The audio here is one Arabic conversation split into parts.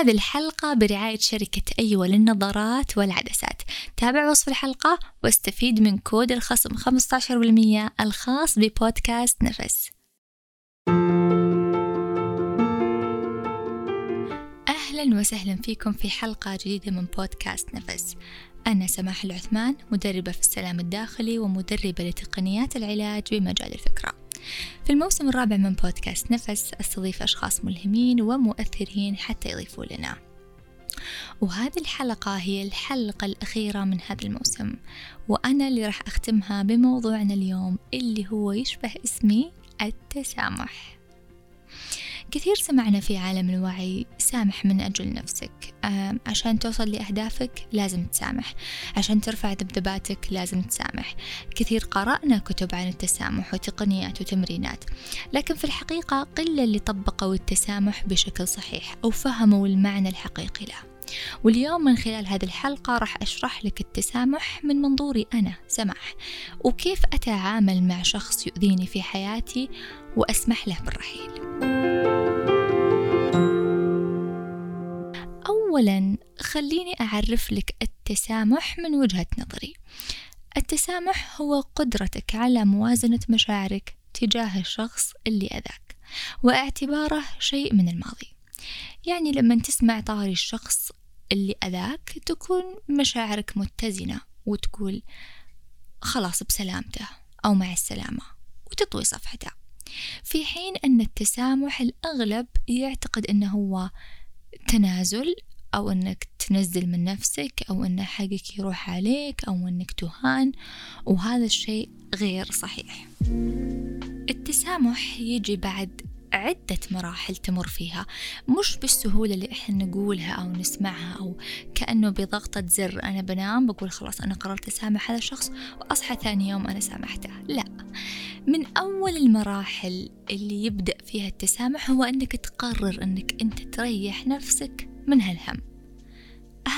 هذه الحلقة برعاية شركة أيوة للنظارات والعدسات. تابع وصف الحلقة واستفيد من كود الخصم 15% الخاص ببودكاست نفس. أهلا وسهلا فيكم في حلقة جديدة من بودكاست نفس. أنا سماح العثمان مدربة في السلام الداخلي ومدربة لتقنيات العلاج بمجال الفكرة. في الموسم الرابع من بودكاست نفس أستضيف أشخاص ملهمين ومؤثرين حتى يضيفوا لنا. وهذه الحلقة هي الحلقة الأخيرة من هذا الموسم وأنا اللي راح أختمها بموضوعنا اليوم اللي هو يشبه اسمي التسامح. كثير سمعنا في عالم الوعي سامح من أجل نفسك. عشان توصل لأهدافك لازم تسامح. عشان ترفع ذبذباتك لازم تسامح. كثير قرأنا كتب عن التسامح وتقنيات وتمرينات. لكن في الحقيقة قلة اللي طبقوا التسامح بشكل صحيح أو فهموا المعنى الحقيقي له. واليوم من خلال هذه الحلقة راح أشرح لك التسامح من منظوري أنا سماح وكيف أتعامل مع شخص يؤذيني في حياتي وأسمح له بالرحيل. أولا خليني أعرف لك التسامح من وجهة نظري. التسامح هو قدرتك على موازنة مشاعرك تجاه الشخص اللي أذاك واعتباره شيء من الماضي. يعني لما تسمع طاري الشخص اللي أذاك تكون مشاعرك متزنة وتقول خلاص بسلامته أو مع السلامة وتطوي صفحته. في حين أن التسامح الأغلب يعتقد أنه هو تنازل أو أنك تنزل من نفسك أو أن حقك يروح عليك أو أنك تهان وهذا الشيء غير صحيح. التسامح يجي بعد عدة مراحل تمر فيها مش بالسهولة اللي إحنا نقولها أو نسمعها أو كأنه بضغطة زر. أنا بنام بقول خلاص أنا قررت أسامح هذا الشخص وأصحى ثاني يوم أنا سامحته. لا من أول المراحل اللي يبدأ فيها التسامح هو أنك تقرر أنك أنت تريح نفسك من هالهم.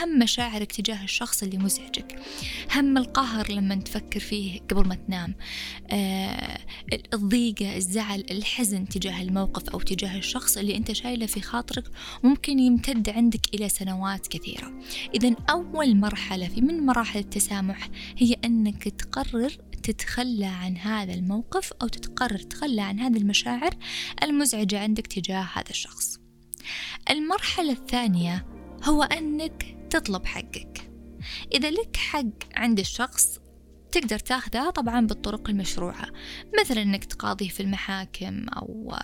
أهم مشاعرك تجاه الشخص اللي مزعجك. هم القهر لما تفكر فيه قبل ما تنام. آه الضيقة الزعل الحزن تجاه الموقف أو تجاه الشخص اللي أنت شايله في خاطرك ممكن يمتد عندك إلى سنوات كثيرة. إذا أول مرحلة في من مراحل التسامح هي أنك تقرر تتخلى عن هذا الموقف أو تتقرر تتخلى عن هذه المشاعر المزعجة عندك تجاه هذا الشخص. المرحلة الثانية هو أنك تطلب حقك. إذا لك حق عند الشخص تقدر تاخذه طبعا بالطرق المشروعة. مثل أنك تقاضيه في المحاكم أو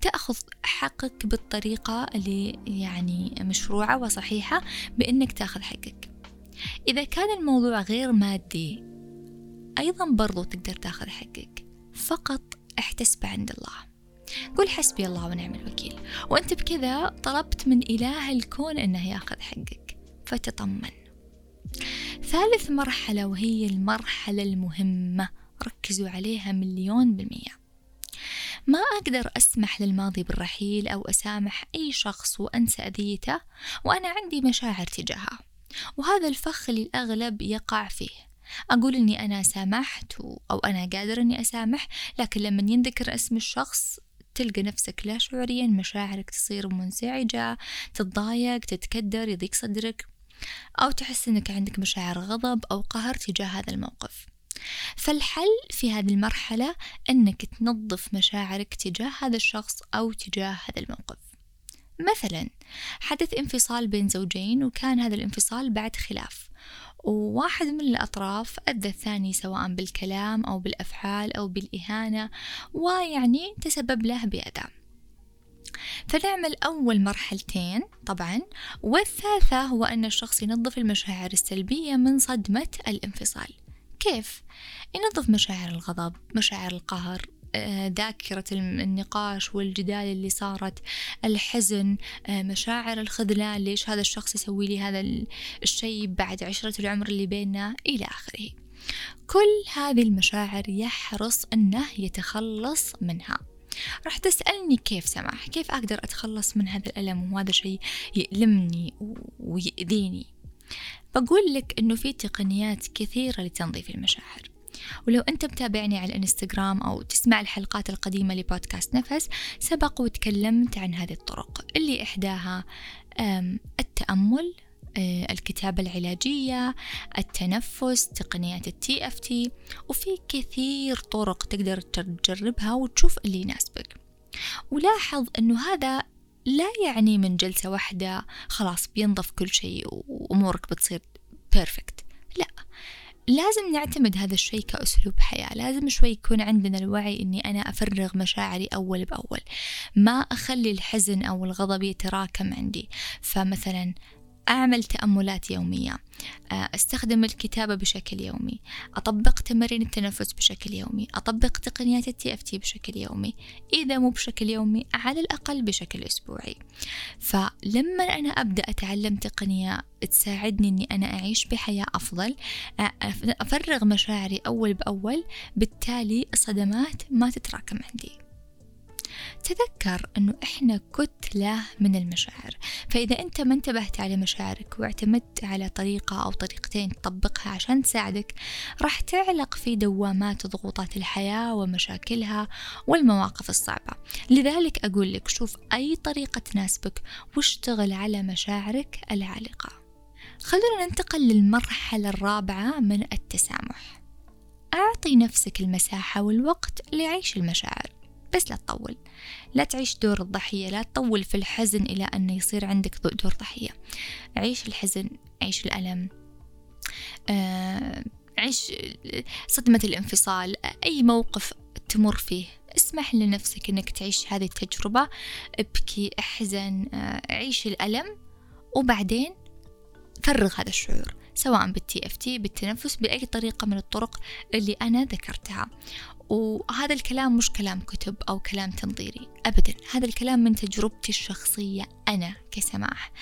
تأخذ حقك بالطريقة اللي يعني مشروعة وصحيحة بأنك تاخذ حقك. إذا كان الموضوع غير مادي أيضا برضو تقدر تاخذ حقك. فقط احتسب عند الله. قول حسبي الله ونعم الوكيل. وأنت بكذا طلبت من إله الكون أنه ياخذ حقك. فتطمن. ثالث مرحلة وهي المرحلة المهمة. ركزوا عليها مليون بالمية. ما أقدر أسمح للماضي بالرحيل أو أسامح أي شخص وأنسى أذيته وأنا عندي مشاعر تجاهه. وهذا الفخ اللي الأغلب يقع فيه. أقول إني أنا سامحت أو أنا قادر إني أسامح لكن لما ينذكر اسم الشخص تلقى نفسك لا شعوريا مشاعرك تصير منزعجة تتضايق تتكدر يضيق صدرك. أو تحس أنك عندك مشاعر غضب أو قهر تجاه هذا الموقف. فالحل في هذه المرحلة أنك تنظف مشاعرك تجاه هذا الشخص أو تجاه هذا الموقف. مثلا حدث انفصال بين زوجين وكان هذا الانفصال بعد خلاف. وواحد من الأطراف أذى الثاني سواء بالكلام أو بالأفعال أو بالإهانة ويعني تسبب له بأذى. فنعمل أول مرحلتين طبعا والثالثة هو أن الشخص ينظف المشاعر السلبية من صدمة الانفصال. كيف؟ ينظف مشاعر الغضب مشاعر القهر ذاكرة النقاش والجدال اللي صارت الحزن مشاعر الخذلان ليش هذا الشخص يسوي لي هذا الشيء بعد عشرة العمر اللي بيننا إلى آخره. كل هذه المشاعر يحرص أنه يتخلص منها. راح تسألني كيف سماح كيف أقدر أتخلص من هذا الألم وهذا شيء يألمني ويأذيني بقول لك أنه في تقنيات كثيرة لتنظيف المشاعر. ولو أنت متابعني على الإنستغرام أو تسمع الحلقات القديمة لبودكاست نفس سبق وتكلمت عن هذه الطرق اللي إحداها التأمل الكتابة العلاجية التنفس تقنيات ال TFT وفي كثير طرق تقدر تجربها وتشوف اللي يناسبك. ولاحظ أنه هذا لا يعني من جلسة واحدة خلاص بينضف كل شيء وأمورك بتصير perfect لا لازم نعتمد هذا الشيء كأسلوب حياة. لازم شوي يكون عندنا الوعي أني أنا أفرغ مشاعري أول بأول. ما أخلي الحزن أو الغضب يتراكم عندي. فمثلا أعمل تأملات يومية آه، أستخدم الكتابة بشكل يومي أطبق تمارين التنفس بشكل يومي أطبق تقنيات التي اف تي بشكل يومي إذا مو بشكل يومي على الأقل بشكل أسبوعي. فلما أنا أبدأ أتعلم تقنية تساعدني أني أنا أعيش بحياة أفضل آه، أفرغ مشاعري أول بأول بالتالي الصدمات ما تتراكم عندي. تذكر أنه إحنا كتلة من المشاعر. فإذا أنت ما انتبهت على مشاعرك واعتمدت على طريقة أو طريقتين تطبقها عشان تساعدك راح تعلق في دوامات ضغوطات الحياة ومشاكلها والمواقف الصعبة. لذلك أقول لك شوف أي طريقة تناسبك واشتغل على مشاعرك العالقة. خلونا ننتقل للمرحلة الرابعة من التسامح. أعطي نفسك المساحة والوقت لعيش المشاعر. بس لا تطول. لا تعيش دور الضحية لا تطول في الحزن إلى أن يصير عندك دور ضحية. عيش الحزن عيش الألم. آه، عيش صدمة الانفصال. أي موقف تمر فيه اسمح لنفسك إنك تعيش هذه التجربة. ابكي احزن آه، عيش الألم. وبعدين فرغ هذا الشعور سواء بالتي اف تي بالتنفس بأي طريقة من الطرق اللي أنا ذكرتها. وهذا الكلام مش كلام كتب أو كلام تنظيري أبدا. هذا الكلام من تجربتي الشخصية أنا كسماح.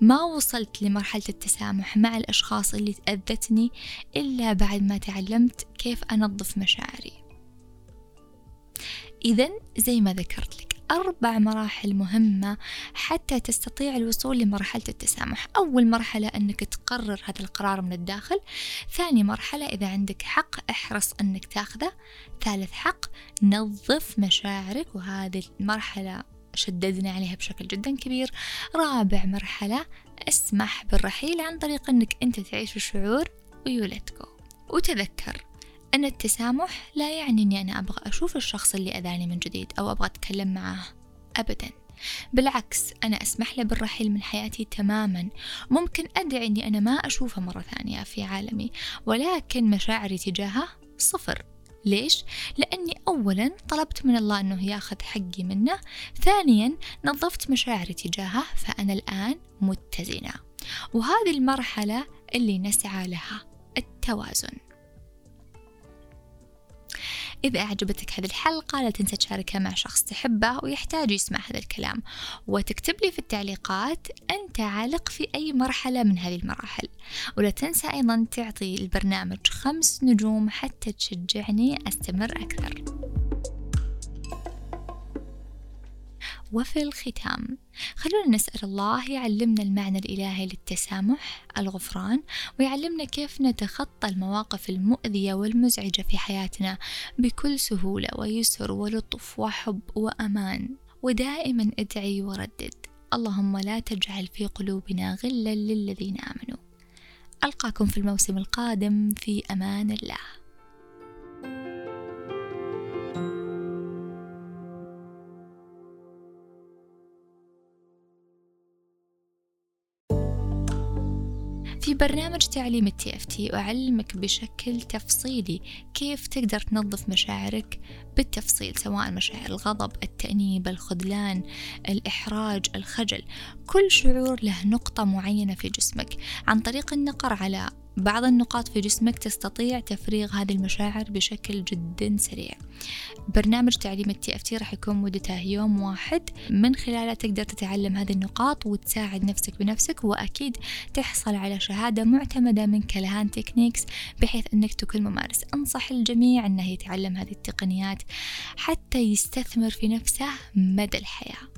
ما وصلت لمرحلة التسامح مع الأشخاص اللي تأذتني إلا بعد ما تعلمت كيف أنظف مشاعري. إذا زي ما ذكرت لك. أربع مراحل مهمة حتى تستطيع الوصول لمرحلة التسامح. أول مرحلة أنك تقرر هذا القرار من الداخل ثاني مرحلة إذا عندك حق احرص أنك تاخذه ثالث حق نظف مشاعرك وهذه المرحلة شددنا عليها بشكل جدا كبير. رابع مرحلة اسمح بالرحيل عن طريق أنك أنت تعيش الشعور ويولتكو وتذكر أن التسامح لا يعني أني أنا أبغى أشوف الشخص اللي أذاني من جديد أو أبغى أتكلم معاه أبدا. بالعكس أنا أسمح له بالرحيل من حياتي تماما. ممكن أدعي أني أنا ما أشوفه مرة ثانية في عالمي ولكن مشاعري تجاهه صفر. ليش؟ لأني أولا طلبت من الله أنه يأخذ حقي منه ثانيا نظفت مشاعري تجاهه فأنا الآن متزنة. وهذه المرحلة اللي نسعى لها التوازن. إذا أعجبتك هذه الحلقة لا تنسى تشاركها مع شخص تحبه ويحتاج يسمع هذا الكلام. وتكتب لي في التعليقات أنت عالق في أي مرحلة من هذه المراحل. ولا تنسى أيضا تعطي البرنامج خمس نجوم حتى تشجعني أستمر أكثر. وفي الختام خلونا نسأل الله يعلمنا المعنى الإلهي للتسامح الغفران ويعلمنا كيف نتخطى المواقف المؤذية والمزعجة في حياتنا بكل سهولة ويسر ولطف وحب وأمان. ودائما ادعي وردد اللهم لا تجعل في قلوبنا غلا للذين آمنوا. ألقاكم في الموسم القادم في أمان الله. في برنامج تعليم ال TFT أعلمك بشكل تفصيلي كيف تقدر تنظف مشاعرك بالتفصيل سواء مشاعر الغضب التأنيب الخذلان الإحراج الخجل. كل شعور له نقطة معينة في جسمك. عن طريق النقر على بعض النقاط في جسمك تستطيع تفريغ هذه المشاعر بشكل جدا سريع. برنامج تعليم ال TFT راح يكون مدته يوم واحد. من خلاله تقدر تتعلم هذه النقاط وتساعد نفسك بنفسك وأكيد تحصل على شهادة معتمدة من كلهان تكنيكس بحيث أنك تكون ممارس. أنصح الجميع أنه يتعلم هذه التقنيات حتى يستثمر في نفسه مدى الحياة.